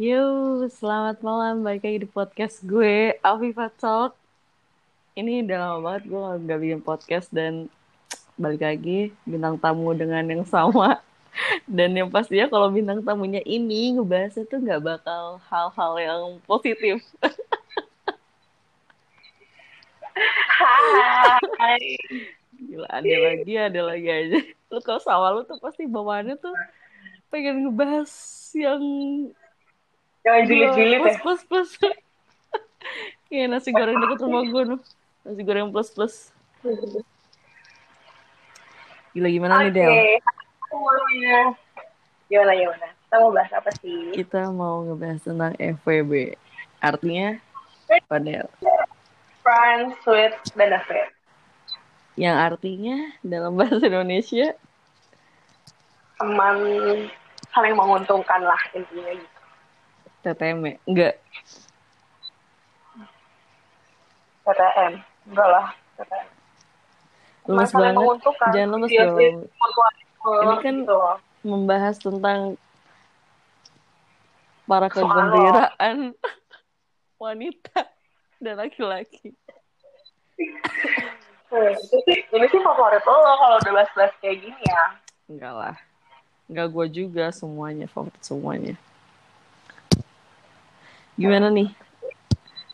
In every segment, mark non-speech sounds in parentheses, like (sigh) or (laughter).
Yo, selamat malam. Balik lagi di podcast gue, Afifa Talk. Ini udah lama banget gue gak bikin podcast dan balik lagi bintang tamu dengan yang sama. (laughs) Dan yang pastinya kalau bintang tamunya ini ngebahasnya tuh gak bakal hal-hal yang positif. Hai. Gila, ada lagi, ada lagi aja. Lu kalau sama lu tuh pasti bawaannya tuh pengen ngebahas yang Jangan julid-julid ya. plus plus plus. Kayak (laughs) nasi goreng deket rumah gue tuh. Nasi goreng plus plus. Gila gimana nih Oke. Del? Semuanya. Gimana gimana? Kita mau bahas apa sih? Kita mau ngebahas tentang FWB. Artinya apa Del? Friends, sweet, benefit. Yang artinya dalam bahasa Indonesia Teman saling menguntungkan lah intinya gitu. TTM enggak TTM. Enggak lah. TTM. Lemes banget menguntungkan. jangan lemes Iya dong Ini kan gitu membahas tentang para kegembiraan (laughs) wanita dan laki-laki Hmm, ini sih favorit lo kalau udah bahas-bahas kayak gini ya. enggak lah enggak gue juga semuanya favorit semuanya gimana nih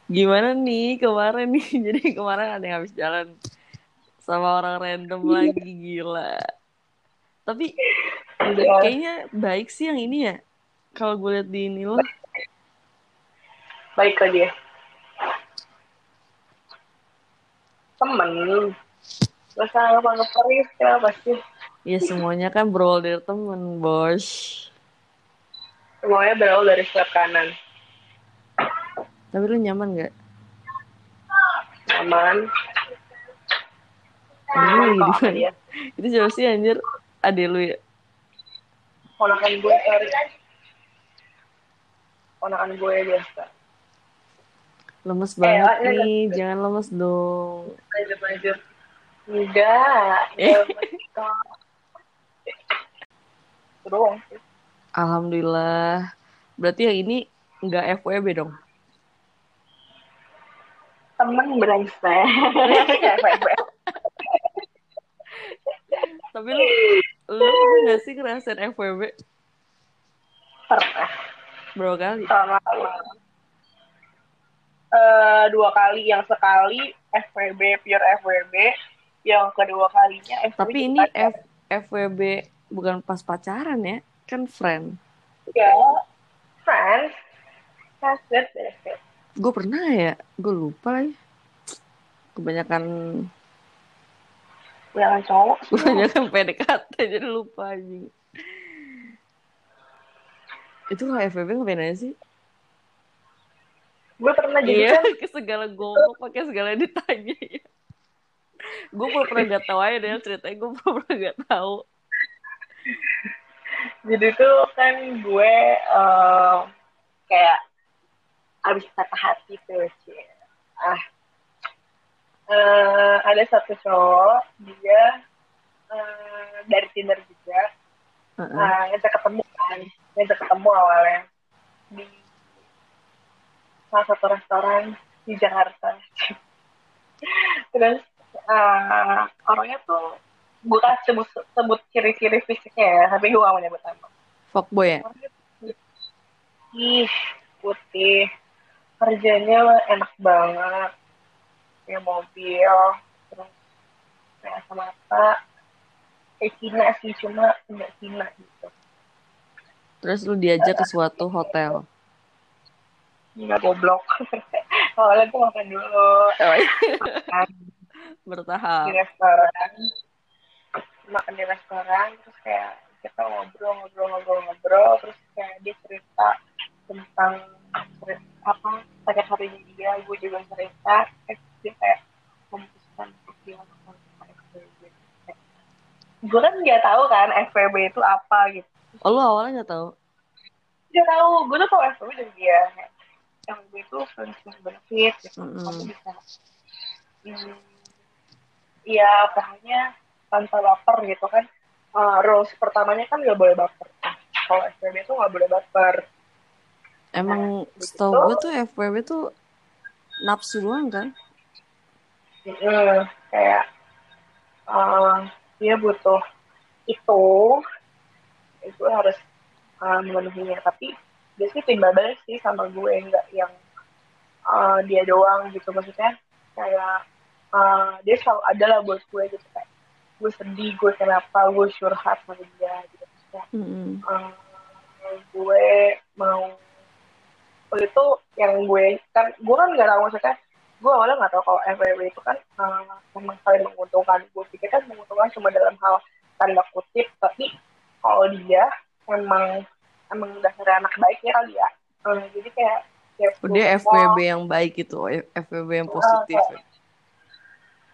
gimana nih kemarin nih (laughs) jadi kemarin ada yang habis jalan sama orang random lagi gila tapi Iya. kayaknya baik sih yang ini ya kalau gue lihat di ini loh Baik ke dia. Temen. Gak usah ngepanggil serius ya pasti. ya semuanya kan berawal dari temen bos Semuanya berawal dari sayap kanan. Tapi lu nyaman nggak Aman. ini lagi di Kok mana dia? itu siapa sih anjir ade lu ya Ponakan gue, sorry. Ponakan gue biasa. lemes Eh, banget ini nih jangan lemes dong Lanjut, lanjut. Enggak. Eh. Doang alhamdulillah berarti yang ini nggak FWB dong Temen brengsek. tapi lu lu nggak sih ngerasain FWB Pernah. berapa kali Sama eh dua kali. Yang sekali FWB, pure FWB. Yang kedua kalinya FWB tapi ini. F FWB bukan pas pacaran ya kan friend Ya, friends. That's good gue pernah ya gue lupa lagi kebanyakan Jangan cowok. sih. kebanyakan PDKT jadi lupa anjing itu kalau FWB ngapain aja sih Gue pernah jadi iya kan ke segala goblok pakai segala ditanya ya gue pernah pernah gak tahu aja deh ceritanya gue pernah pernah gak tahu jadi tuh kan gue eh, kayak abis patah hati tuh Cie. ah eh, ada satu cowok dia eh, dari Tinder juga. Heeh. nah ngajak ketemu kan ngajak ketemu awalnya di salah satu restoran di Jakarta. (laughs) Terus eh, orangnya tuh gue kasih sebut, sebut ciri-ciri fisiknya ya tapi gue gak mau nyebut nama. Fuckboy ya? Putih. Putih. Kerjanya enak banget punya mobil terus kayak mata kayak Cina sih cuma nggak Cina gitu. Terus lu diajak ke suatu hotel? Nggak goblok. (laughs) Awalnya tuh makan dulu. Oh, iya. makan. Di bertahap restoran. Makan di restoran terus kayak kita ngobrol ngobrol ngobrol ngobrol terus kayak dia cerita tentang cerita, apa sakit hatinya dia gue juga cerita terus dia kayak memutuskan untuk dia melakukan FWB gue kan nggak tahu kan FWB itu apa gitu. Oh lu awalnya gak tahu? Dia tahu gue tuh tahu FWB dari dia. FWB itu friends with benefit gitu Mm-mm. kamu bisa hmm, ya pokoknya tanpa baper gitu kan. Uh, rules pertamanya kan nggak boleh baper. Kalau FWB itu nggak boleh baper Emang Nah, setahu begitu. gue tuh FWB tuh nafsu doang kan? Mm, kayak uh, dia butuh itu itu harus uh, memenuhinya tapi dia sih timbal balik sih sama gue nggak yang uh, dia doang gitu maksudnya kayak uh, dia selalu ada lah buat gue gitu kayak gue sedih gue kenapa gue curhat sama dia gitu maksudnya Mm-mm. uh, gue mau waktu itu yang gue kan gue kan nggak tahu maksudnya gue awalnya nggak tahu kalau FWB itu kan uh, memang saling menguntungkan gue pikir kan menguntungkan cuma dalam hal tanda kutip tapi kalau dia emang emang dasarnya anak baiknya kali ya Uh, jadi kayak kayak Oh, dia FWB yang baik gitu, F- FWB yang positif. ya.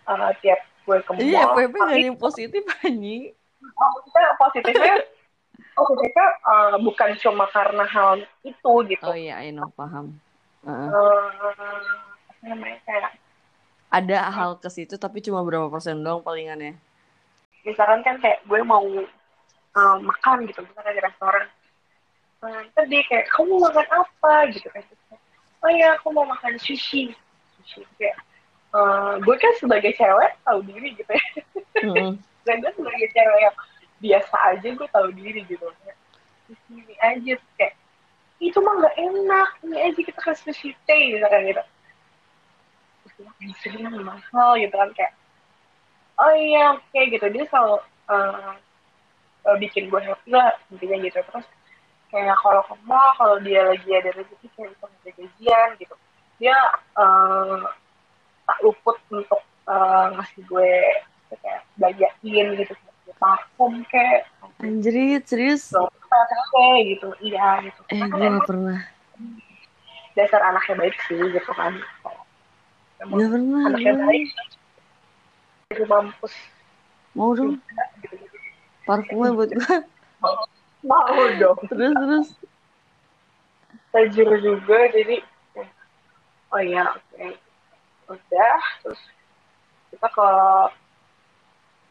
uh, tiap gue ke Ini mall FWB nggak ada yang positif anjing. oh, positifnya positifnya uh, bukan cuma karena hal itu gitu. Oh iya, I know, paham. Uh, apa namanya kayak Ada hal ke situ tapi cuma berapa persen doang palingannya. misalkan kan kayak gue mau uh, makan gitu misalkan di restoran. Nah, ntar dia kayak kamu mau makan apa? Gitu kan. Oh ya aku mau makan sushi. Sushi kayak uh, gue kan sebagai cewek tahu diri gitu ya. Mm-mm. (laughs) dan gue sebagai cewek yang biasa aja gue tahu diri gitu ini aja kayak itu mah nggak enak ini aja kita kasih sushi gitu kan gitu. Terus mahal gitu kan kayak oh iya oke gitu. Dia selalu uh, bikin gue happy lah intinya gitu. Terus kayak kalau ke mall kalau dia lagi ada rezeki kayak bisa ngajak gajian gitu. Dia uh, tak luput untuk uh, ngasih gue kayak belanjain gitu parfum kayak Anjrit, serius? kayak gitu iya gitu Eh, gue gak pernah. dasar anaknya baik sih gitu kan emang Gak pernah. anaknya gue. baik itu mampus Mau dong, gitu parfumnya buat gue. (laughs) mau dong Terus, terus. tajir juga jadi oh ya oke udah terus kita ke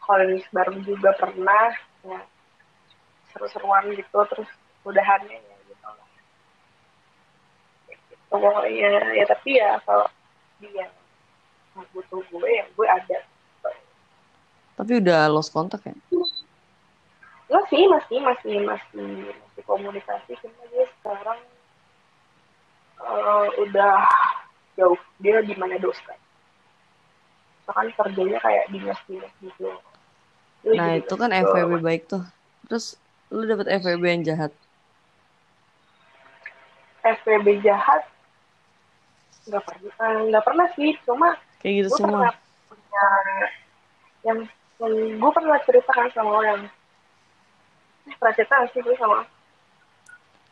holidays bareng juga pernah ya seru-seruan gitu terus udahannya ya. Gitu lah gitu, pokoknya ya tapi ya kalau dia butuh gue ya gue ada. Tapi udah lost kontak ya? Enggak sih masih masih masih masih komunikasi cuma dia sekarang eh, udah jauh. Dia di mana dosa kan kerjanya kayak dinas dinas gitu Nah, itu kan FWB baik tuh. Terus, lu dapet FWB yang jahat. FPB jahat nggak pernah eh, nggak pernah sih cuma Kayak gitu gue pernah semua. punya yang, yang gue pernah cerita kan sama orang eh, pernah cerita sih gue sama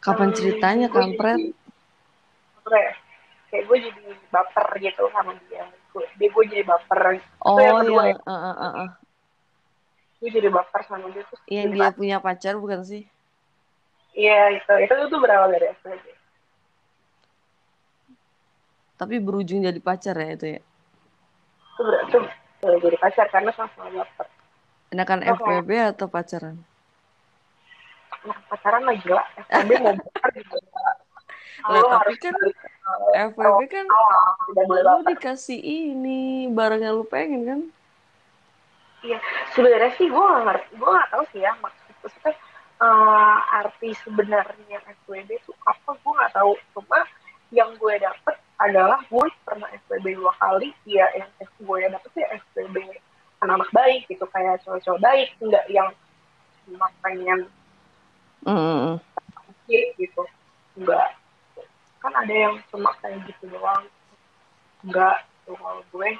Kapan Hmm, ceritanya, kampret? ya, kayak gue jadi baper gitu sama dia gue, dia gue jadi baper Oh, yang kedua yang, uh, uh, uh, uh. Gue jadi baper sama dia terus yang dia baper. punya pacar bukan sih? iya itu itu itu berawal dari FPB Tapi berujung jadi pacar ya itu ya? itu ber- itu eh, jadi pacar karena sama-sama baper Enakan Oh, FWB atau pacaran? nah, pacaran lagi lah FPB mau baper gitu Lah, tapi kan FWB kan boleh lu dikasih ini barang yang lu pengen kan? Iya, sebenarnya sih gue gak ngerti, gue gak tahu sih ya maksud maksudnya eh, arti sebenarnya FWB itu apa gue gak tahu. Cuma yang gue dapet adalah gue pernah FWB dua kali, ya yang gue yang dapet ya FWB anak-anak baik gitu, kayak cowok-cowok baik, enggak yang cuma pengen Mm, gitu, enggak. Kan ada yang cuma kayak gitu doang, enggak. Tuh, kalau gue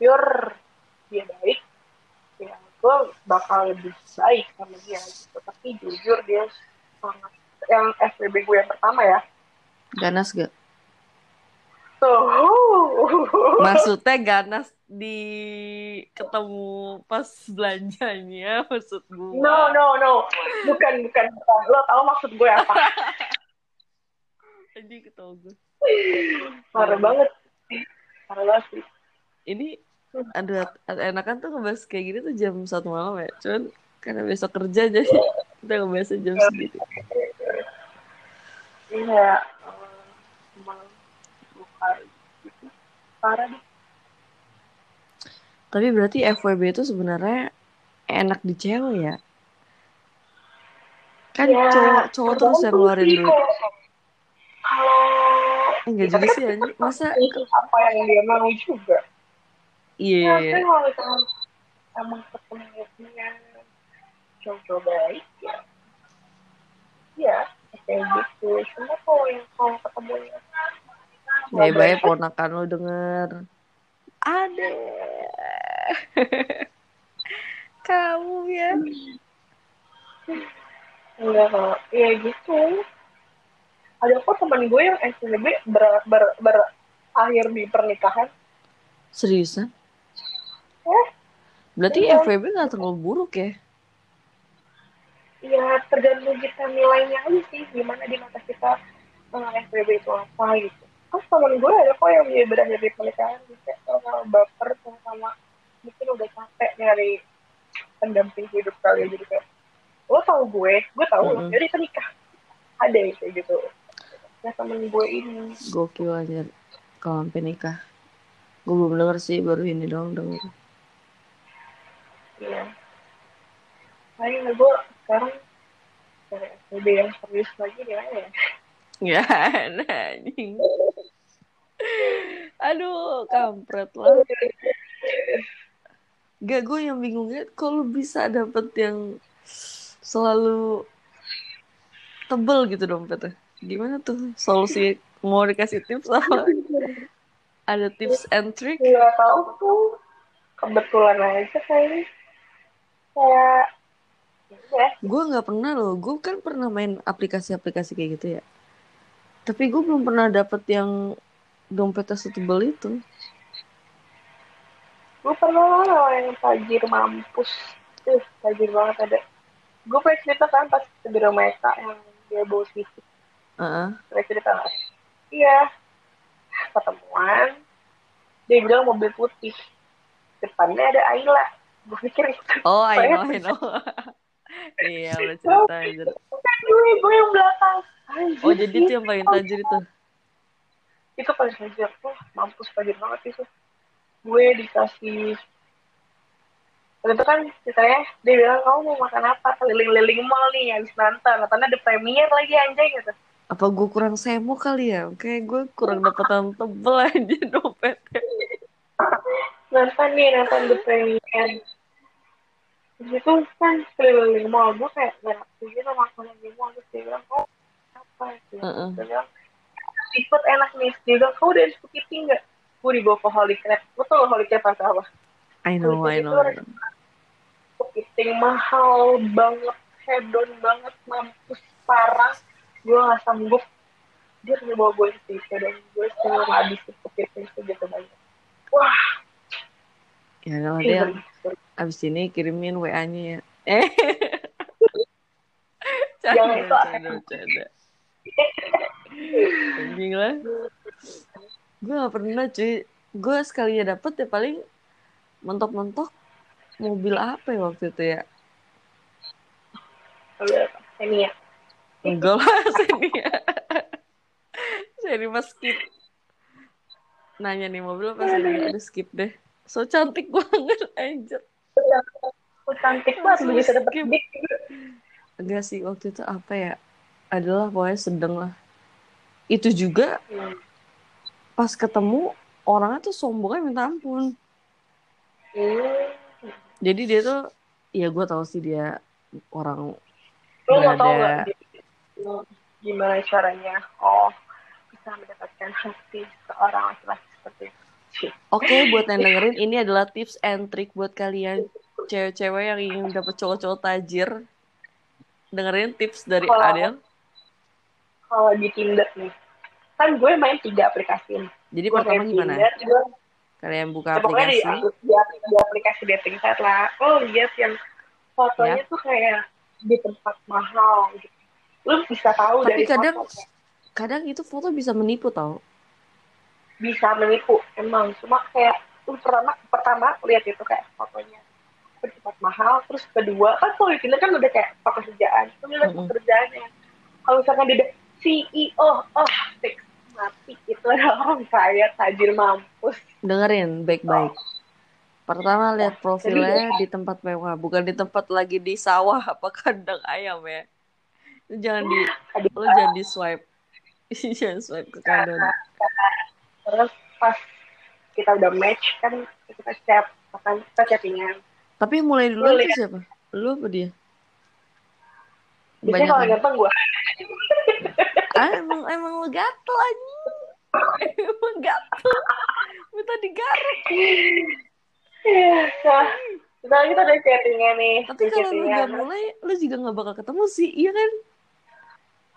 pure dia baik, gue bakal lebih baik sama dia gitu tapi jujur dia sangat yang FBB gue yang pertama ya Ganas gak? tuh (laughs) Maksudnya ganas di ketemu pas belanjanya maksud gua. no no no bukan bukan bukan. lo tau maksud gue apa Jadi ketemu gue. parah banget parah banget sih Ini ada, ada enakan tuh ngebahas kayak gini tuh jam satu malam ya. Cuman karena besok kerja (laughs) jadi kita ngebahasnya jam segitu. iya eh, parah deh Tapi berarti FWB itu sebenarnya enak di cewek ya? Kan Ya, cowok cowok terus yang ngeluarin duit. kalau Eh, enggak kita juga kan sih anjing. Masa itu apa yang dia mau juga iya ya iya. tapi kalau misalnya emang ketemu dengan cowok baik ya ya kayak gitu cuma kalau yang kalau ketemu yang Baik baik ponakan lo denger. Ade. (laughs) Kamu ya. enggak kalau ya gitu ada kok teman gue yang SNB ber, ber, berakhir di pernikahan Seriusan? Berarti Iya. FWB nggak terlalu buruk ya? ya tergantung kita nilainya aja sih gimana di mata kita uh, FBB itu apa gitu kan temen gue ada kok yang berakhir di pernikahan bisa sama baper sama, mungkin udah capek nyari pendamping hidup kali ya. jadi kayak lo tau gue gue tau lo Mm-mm. jadi kita nikah ada yang kayak gitu nah temen gue ini Gokil aja kalau sampai nikah. Gue belum denger sih, baru ini doang denger. Ya makanya gue sekarang cari FBB yang serius lagi di mana ya Ya, nah, anjing. Aduh, kampret lah. Gak, gue yang bingungnya kalau bisa dapet yang selalu tebel gitu dompetnya. Gimana tuh solusi mau dikasih tips apa? Ada tips and trick? nggak tahu tuh kebetulan aja kayaknya kayak ya Gue nggak pernah loh. Gue kan pernah main aplikasi-aplikasi kayak gitu ya. Tapi gue belum pernah dapet yang dompetnya setebel itu. gue pernah lah yang tajir mampus tuh tajir banget ada gue pernah cerita kan pas di rumah Eka yang dia bawa fisik Heeh. pernah cerita nggak iya ketemuan dia bilang mobil putih depannya ada Ayla gue pikir itu Oh, I know, I know. (laughs) iya, udah cerita aja. gue gue yang belakang Anjir Oh, jadi itu yang paling tajir itu. itu paling tajir tuh mampus tajir banget itu gue dikasih waktu itu kan ceritanya dia bilang kamu mau makan apa keliling-liling mall nih habis nonton nontonnya ada premier lagi anjing gitu Apa gue kurang semo kali ya? Kayak gue kurang dapetan tebel aja dompetnya. (laughs) nonton nih nonton the premier. Di situ kan keliling-liling mall gue kayak gak ngerti gitu makanan di mall terus dia bilang oh apa gitu Heeh. dia bilang seafood enak nih. Dia bilang kau udah kepiting nggak? Gue dibawa ke Holy Crab. Gue tau Holy Crab apa I know, I know. I know. kepiting mahal banget hedon banget mampus parah. Gue gak sanggup. Dia udah bawa gue situ dan gue selalu habisin kepiting segitu banyak wah Ya gila. Del. Abis ini kirimin WA-nya ya. (laughs) Eh. Jangan Canda, itu canda, canda. Anjing lah. Gue gak pernah cuy. Gue sekalinya dapet ya paling mentok-mentok mobil apa ya waktu itu ya? Ini ya Enggak lah, Seni ya. Seni mas skip. Nanya nih mobil apa Seni? Aduh skip deh. So cantik banget anjir. aku cantik banget bisa dapet Enggak sih waktu itu apa ya? Adalah pokoknya sedang lah. Itu juga Hmm. pas ketemu orangnya tuh sombongnya minta ampun. Hmm. Jadi dia tuh ya gue tahu sih dia orang lo mau tau gak gimana caranya oh bisa mendapatkan hati seorang laki-laki seperti itu Oke, buat yang dengerin ini adalah tips and trick buat kalian cewek-cewek yang ingin dapet cowok-cowok tajir. Dengerin tips dari Kalau- Adel. kalau di Tinder nih kan gue main tiga aplikasi. Jadi gue pertama gimana? Tinder, gue Kalian buka Ya, pokoknya di, aplikasi. di, di aplikasi dating site lah oh lihat yang fotonya tuh kayak di tempat mahal gitu lu bisa tahu Tapi dari kadang fotonya kadang itu foto bisa menipu tau. Bisa menipu emang. Cuma kayak lu pertama pertama lihat itu kayak fotonya di tempat mahal terus kedua kan kalau di kan udah kayak pekerjaan lu lihat Mm-mm. pekerjaannya. Kalau misalkan dia CEO oh fix tapi itu adalah (laughs) orang kaya tajir mampus. Dengerin baik-baik. Pertama lihat profilnya di tempat mewah bukan di tempat lagi di sawah apa (laughs) kandang ayam ya. Lu jangan di lu jangan di swipe. (laughs) Jangan swipe ke kanan terus pas kita udah match kan kita chat akan kita chattingan tapi mulai dulu Lu itu siapa? Lu apa dia? Biasanya kalau ganteng gue ah, emang emang lu gatel aja (laughs) emang gatel. Minta digaruk. Iya, nah, sekarang kita udah chattingan nih tapi kalau lu gak mulai lu juga gak bakal ketemu sih iya kan?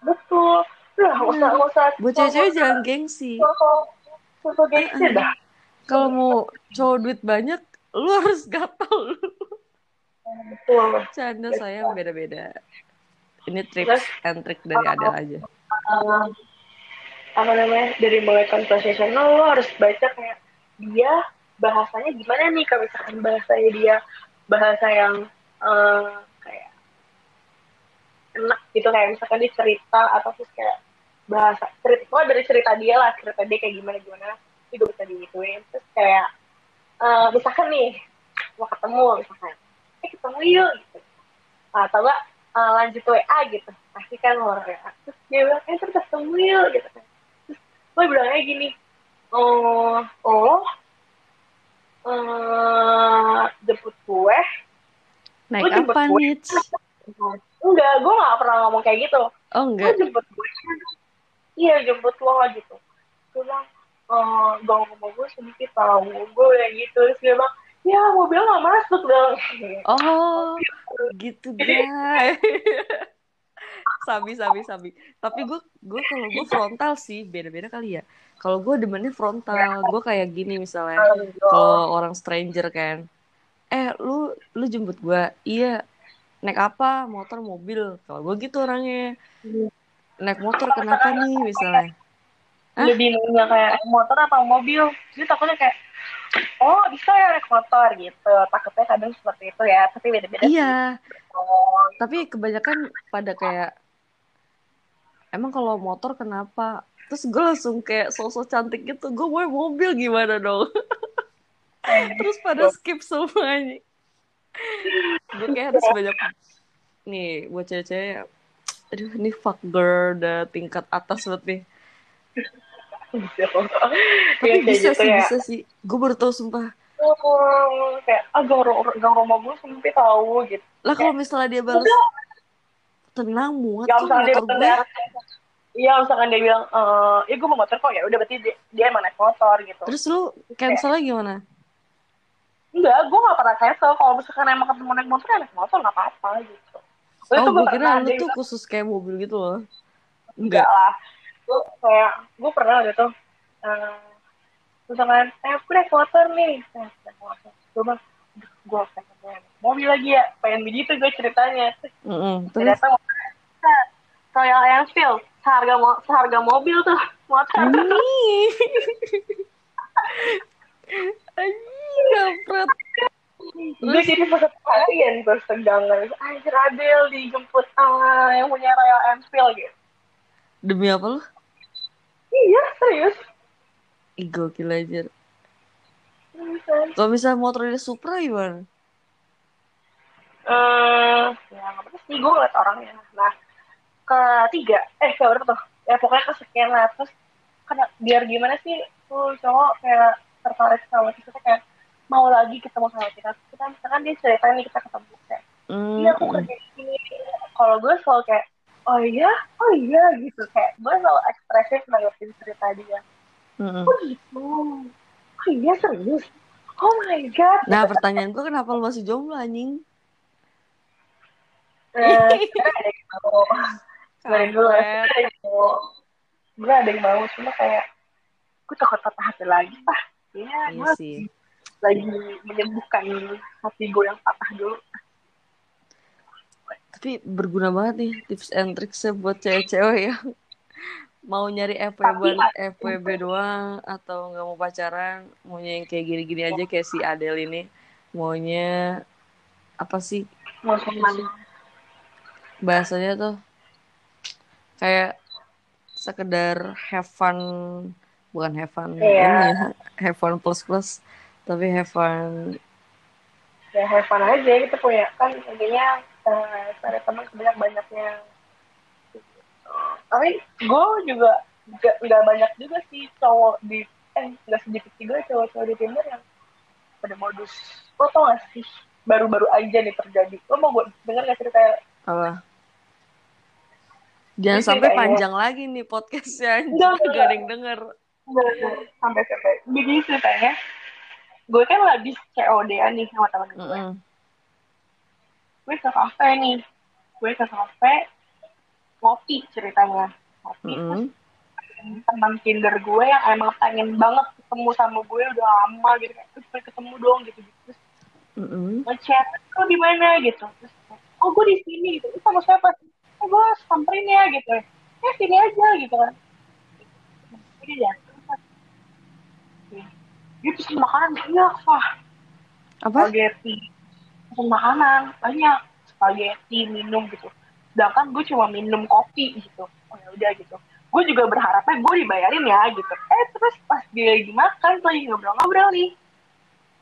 Betul. Lah usah usah. Buat cewek-cewek jangan gengsi sosok gengsi dah. Kalau mau cowok duit banyak lu harus gatel. Betul. Canda sayang beda-beda. Ini tips and trick dari Adel aja. uh, apa namanya dari mulai conversational lo harus baca kayak dia bahasanya gimana nih kalau misalkan bahasanya dia bahasa yang eh, kayak enak gitu kayak misalkan dia cerita atau terus kayak bahasa cerita oh dari cerita dia lah cerita dia kayak gimana gimana itu bisa digituin. Terus kayak eh, misalkan nih mau ketemu misalkan eh ketemu yuk gitu. Atau enggak eh, lanjut WA gitu pasti kan orang WA terus dia bilang eh terus ketemu yuk gitu kan. Terus gue bilangnya gini oh oh eh jemput gue naik Lu jemput apa gue? nih enggak gue gak pernah ngomong kayak gitu. Oh gue enggak. jemput gue iya jemput lo gitu. Gue bilang eh gak ngomong gue sedikit tahu gue bilang gitu. Terus dia bilang ya mobil gak masuk dong oh gitu guys (laughs) sabi sabi sabi. Tapi gue gue kalau gue frontal sih beda-beda kali ya. Kalau gue demennya frontal. Gue kayak gini misalnya kalau orang stranger kan. Eh lu lu jemput gue iya. Naik apa? Motor mobil. Kalau gue gitu orangnya naik motor kenapa nih misalnya? Hah? lebih nanya kayak motor apa mobil? Dia takutnya kayak oh bisa ya naik motor gitu. Takutnya kadang seperti itu ya tapi beda-beda iya. sih. Oh, tapi kebanyakan pada kayak emang kalau motor kenapa? Terus gue langsung kayak sosok cantik gitu gue mau mobil gimana dong? (laughs) Terus pada skip semuanya. Gue kayak harus banyak nih buat cewek-cewek aduh ini fuck girl udah tingkat atas banget nih. (laughs) Tapi kayak bisa gitu sih ya. bisa sih. Gue baru tau sumpah. Oh, kayak ah gang, rumah gue sempit tahu gitu. Lah kalau misalnya dia balas tenang muat ya dia motor gue. bilang Iya, misalkan dia bilang, eh, ya gue mau motor kok. Ya, udah berarti dia, dia emang naik motor gitu. terus lu cancelnya gimana? Enggak, gue gak pernah cancel. Kalau misalkan emang ketemu naik motor, ya naik motor gak apa-apa gitu. Oh gue kira lu tuh bilang, khusus kayak mobil gitu loh enggak enggak lah. Gue kayak, gue pernah gitu. eh, misalkan, eh aku naik motor nih. Eh, naik motor. Gue bilang, gue pengen mobil lagi ya. Pengen begitu gue ceritanya. Terus Mm-mm. terus ternyata Royal Enfield. Seharga, mo seharga mobil tuh (laughs) motor. Nih. (laughs) Anjing, kampret. Gue jadi peserta kalian terus tegangan anjir Adel dijemput sama yang punya Royal Enfield gitu. Demi apa lu? iya serius. Ih, gokil aja. Kalau misalnya motornya Supra gimana? eh ya nggak apa sih gue ngeliat orangnya. Nah ketiga eh ke tuh. Ya pokoknya kesekian lah. Terus karena biar gimana sih tuh cowok kayak tertarik sama kita kayak mau lagi ketemu sama kita. Kita misalkan dia cerita nih kita ketemu. Kayak Hmm. iya aku kerja di sini. Kalau gue selalu kayak oh iya? Oh iya? Gitu. Kayak gue selalu ekspresif nanggepin cerita dia. Mm-mm. oh gitu? Oh iya serius? Oh my god. Nah, pertanyaan gue kenapa lu masih jomblo anjing? eh sebenarnya ada yang mau. Dari dulu Kampret. sebenarnya ada yang mau. Gue ada yang mau cuma kayak gue takut patah hati lagi ah ya Iya gue sih. Lagi menyembuhkan hati gue yang patah dulu. Tapi berguna banget nih tips and tricksnya buat cewek-cewek yang mau nyari FWB, FWB doang atau nggak mau pacaran, maunya yang kayak gini-gini aja kayak si Adele ini. Maunya apa sih? Mau bahasanya tuh kayak sekedar have fun bukan have fun ini ya have fun plus plus tapi have fun. Ya have fun aja kita punya kan intinya eh ada teman sebanyak banyaknya. Tapi gue juga nggak banyak juga sih cowok di eh nggak sedikit juga cowok-cowok di Tinder yang pada modus. Lo tau gak sih baru-baru aja nih terjadi. Lo mau gue denger gak cerita apa? Jangan Jadi sampai panjang lagi nih podcastnya (laughs) gak ada yang denger. Sampai sampai begini ceritanya gue kan habis COD-an nih sama temen gue. Mm-mm. gue ke kafe nih. Gue ke kafe ngopi ceritanya. Ngopi. Mm-mm. teman Tinder gue yang emang pengen banget ketemu sama gue udah lama gitu. Kayak terus pengen ketemu dong gitu terus Mm-mm. ngechat lo di mana? gitu. Terus oh gue di sini. Gitu. "Lu sama siapa? Oh gue samperin ya gitu. Ya sini aja gitu kan. Ini ya dia pesen makanan banyak wah apa? Spaghetti. Pesen makanan banyak. Spaghetti minum gitu. Sedangkan gue cuma minum kopi gitu. Oh ya udah gitu. Gue juga berharapnya gue dibayarin ya gitu. Eh terus pas dia lagi makan lagi ngobrol-ngobrol nih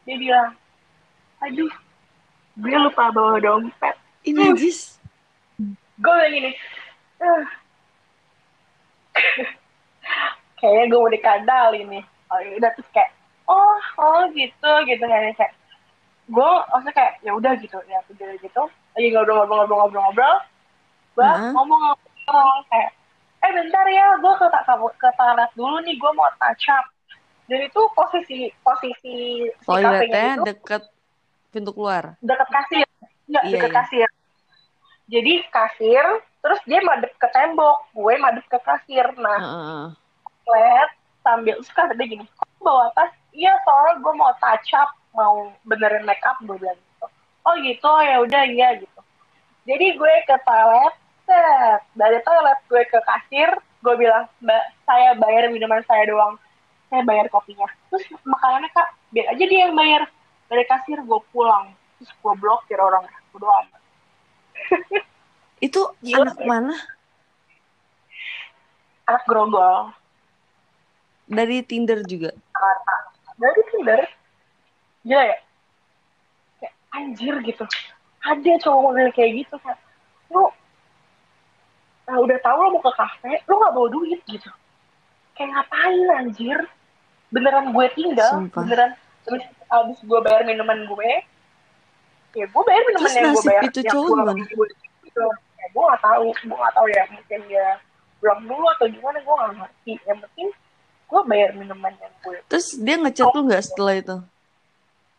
dia bilang aduh gue lupa bawa dompet. Ini Jis. gue bilang gini "Eh." (laughs) kayaknya gue mau dikadal ini oh ya udah terus kayak oh oh gitu gitu kan kayak gue maksudnya kayak ya udah gitu ya udah gitu lagi ngobrol-ngobrol-ngobrol-ngobrol gue Hah? ngomong-ngomong kayak eh bentar ya gue ke ke toilet dulu nih gue mau touch up dan itu posisi posisi si toiletnya itu deket pintu keluar dekat kasir nggak Iya, dekat iya. kasir jadi kasir terus dia madep ke tembok gue madep ke kasir nah Heeh. toilet sambil terus kata dia gini kok bawa tas iya soalnya gue mau touch up mau benerin make up gue bilang gitu. Oh gitu ya udah iya gitu. Jadi gue ke toilet set. Dari toilet gue ke kasir gue bilang mbak saya bayar minuman saya doang. Saya bayar kopinya. Terus makanannya kak biar aja dia yang bayar. Dari kasir gue pulang. Terus gue blokir orangnya gue amat itu (laughs) Gila, anak ya. mana? Anak grogol dari Tinder juga? Jakarta dari Tinder gila ya kayak anjir gitu. Ada cowok model kayak gitu kan lu nah, udah tahu lo mau ke kafe lu nggak bawa duit gitu. Kayak ngapain anjir? Beneran gue tinggal Sumpah. beneran terus abis gue bayar minuman gue ya gue bayar minuman Terus yang gue bayar itu yang cowok gue gitu ya, gue nggak tahu gue nggak tahu ya mungkin dia pulang dulu atau gimana gue nggak ngerti. Yang penting gue bayar minuman yang gue terus dia ngechat lu nggak setelah itu?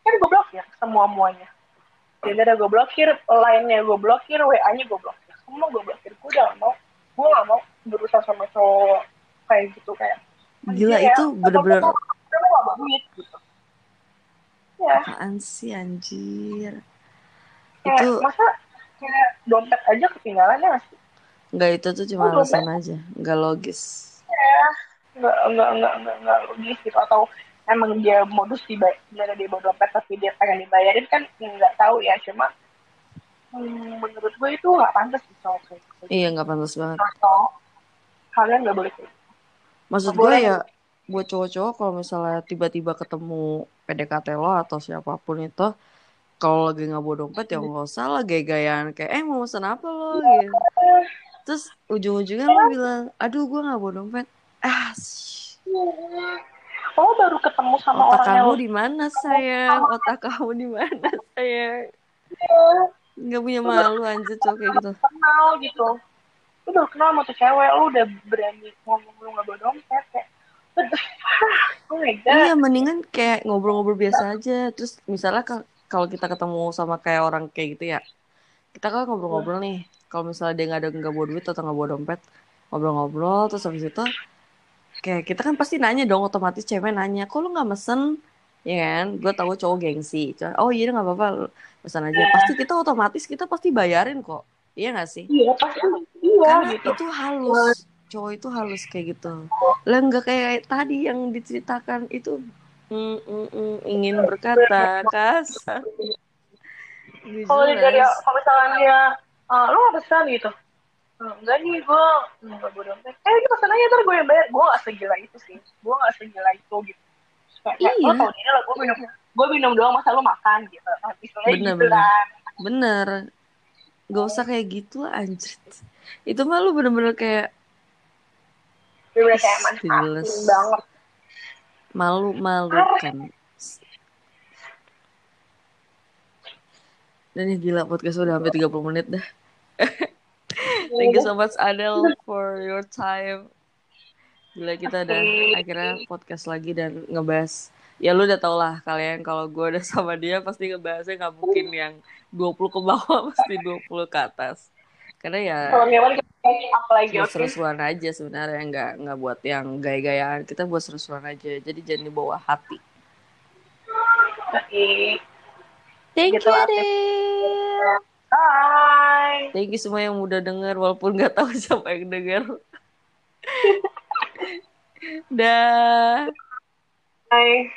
Kan gue blokir semua muanya. Jadi ada gue blokir lainnya gue blokir wa nya gue blokir. Semua gue blokir. Gue gak mau. Gue gak mau berusaha sama cowok kayak gitu kayak Gila, ya, itu bener-bener- duit gitu. Ya. Apaan sih anjir? Kayak itu masa kayak dompet aja ketinggalannya nggak sih? Nggak itu tuh cuma Oh, alasan aja. Nggak logis. Ya nggak nggak nggak nggak nggak logis gitu atau emang dia modus dibayar sebenarnya dia bawa dompet tapi dia pengen dibayarin kan nggak tahu ya. Cuma hmm, menurut gue itu nggak pantas sih cowok gitu iya nggak pantas banget. Atau kalian nggak boleh kayak gitu. maksud gue boleh. ya buat cowok-cowok kalau misalnya tiba-tiba ketemu PDKT lo atau siapa pun itu kalau lagi nggak bawa dompet ya nggak usah lah gaya-gayaan kayak eh mau pesan apa lo? Gitu. Terus ujung-ujungnya lo bilang aduh gue nggak bawa dompet ah Oh baru ketemu sama otak orang kamu yang di mana sayang otak kamu di mana sayang nggak punya malu anjir cowok kayak gitu kenal gitu. Lu baru kenal sama tuh cewek, lu udah berani ngomong lu gak bawa dompet kayak. Oh my god. Iya, mendingan kayak ngobrol-ngobrol biasa aja. Terus misalnya ka- kalau kita ketemu sama kayak orang kayak gitu ya, kita kan ngobrol-ngobrol nih. Kalau misalnya dia nggak ada nggak bawa duit atau nggak bawa dompet, ngobrol-ngobrol terus habis itu kayak kita kan pasti nanya dong otomatis cewek nanya, kok lu nggak mesen? Ya kan, gue tahu cowok gengsi. Oh iya nggak apa-apa, pesan aja. Pasti kita otomatis kita pasti bayarin kok. Iya nggak sih? Iya pasti. Iya Karena gitu. itu halus, cowok itu halus kayak gitu. Lah nggak kayak tadi yang diceritakan itu mm, mm, mm, ingin berkata kasar. Nggak Kalau dia kalau misalnya ah, lu gak pesan gitu. Enggak nih gue nggak bodo amat eh ini pesanannya ntar gue yang bayar gue gak segila itu sih gue gak segila itu gitu kayak Iya. lo tau ini lah gue minum gue minum doang masa lo makan gitu istilahnya Bener, gitu bener. kan Bener. Gak usah kayak gitu lah anjir. Itu mah lu bener-bener kayak bener kayak Ih, manfaatin jelas. banget malu-malukan. Dan ini gila podcast udah hampir 30 menit dah. (laughs) Thank you so much Adele for your time. Gila kita udah akhirnya podcast lagi dan ngebahas. Ya lu udah tau lah kalian kalau gue udah (laughs) sama dia pasti ngebahasnya nggak mungkin yang 20 ke bawah (laughs) pasti 20 ke atas. Karena ya seru-seruan aja sebenarnya nggak nggak buat yang gaya-gayaan kita buat seru-seruan aja jadi jangan dibawa hati Oke. thank Gitu you lah. Bye thank you semua yang udah denger walaupun nggak tahu (laughs) siapa yang denger. (laughs) Dah. Bye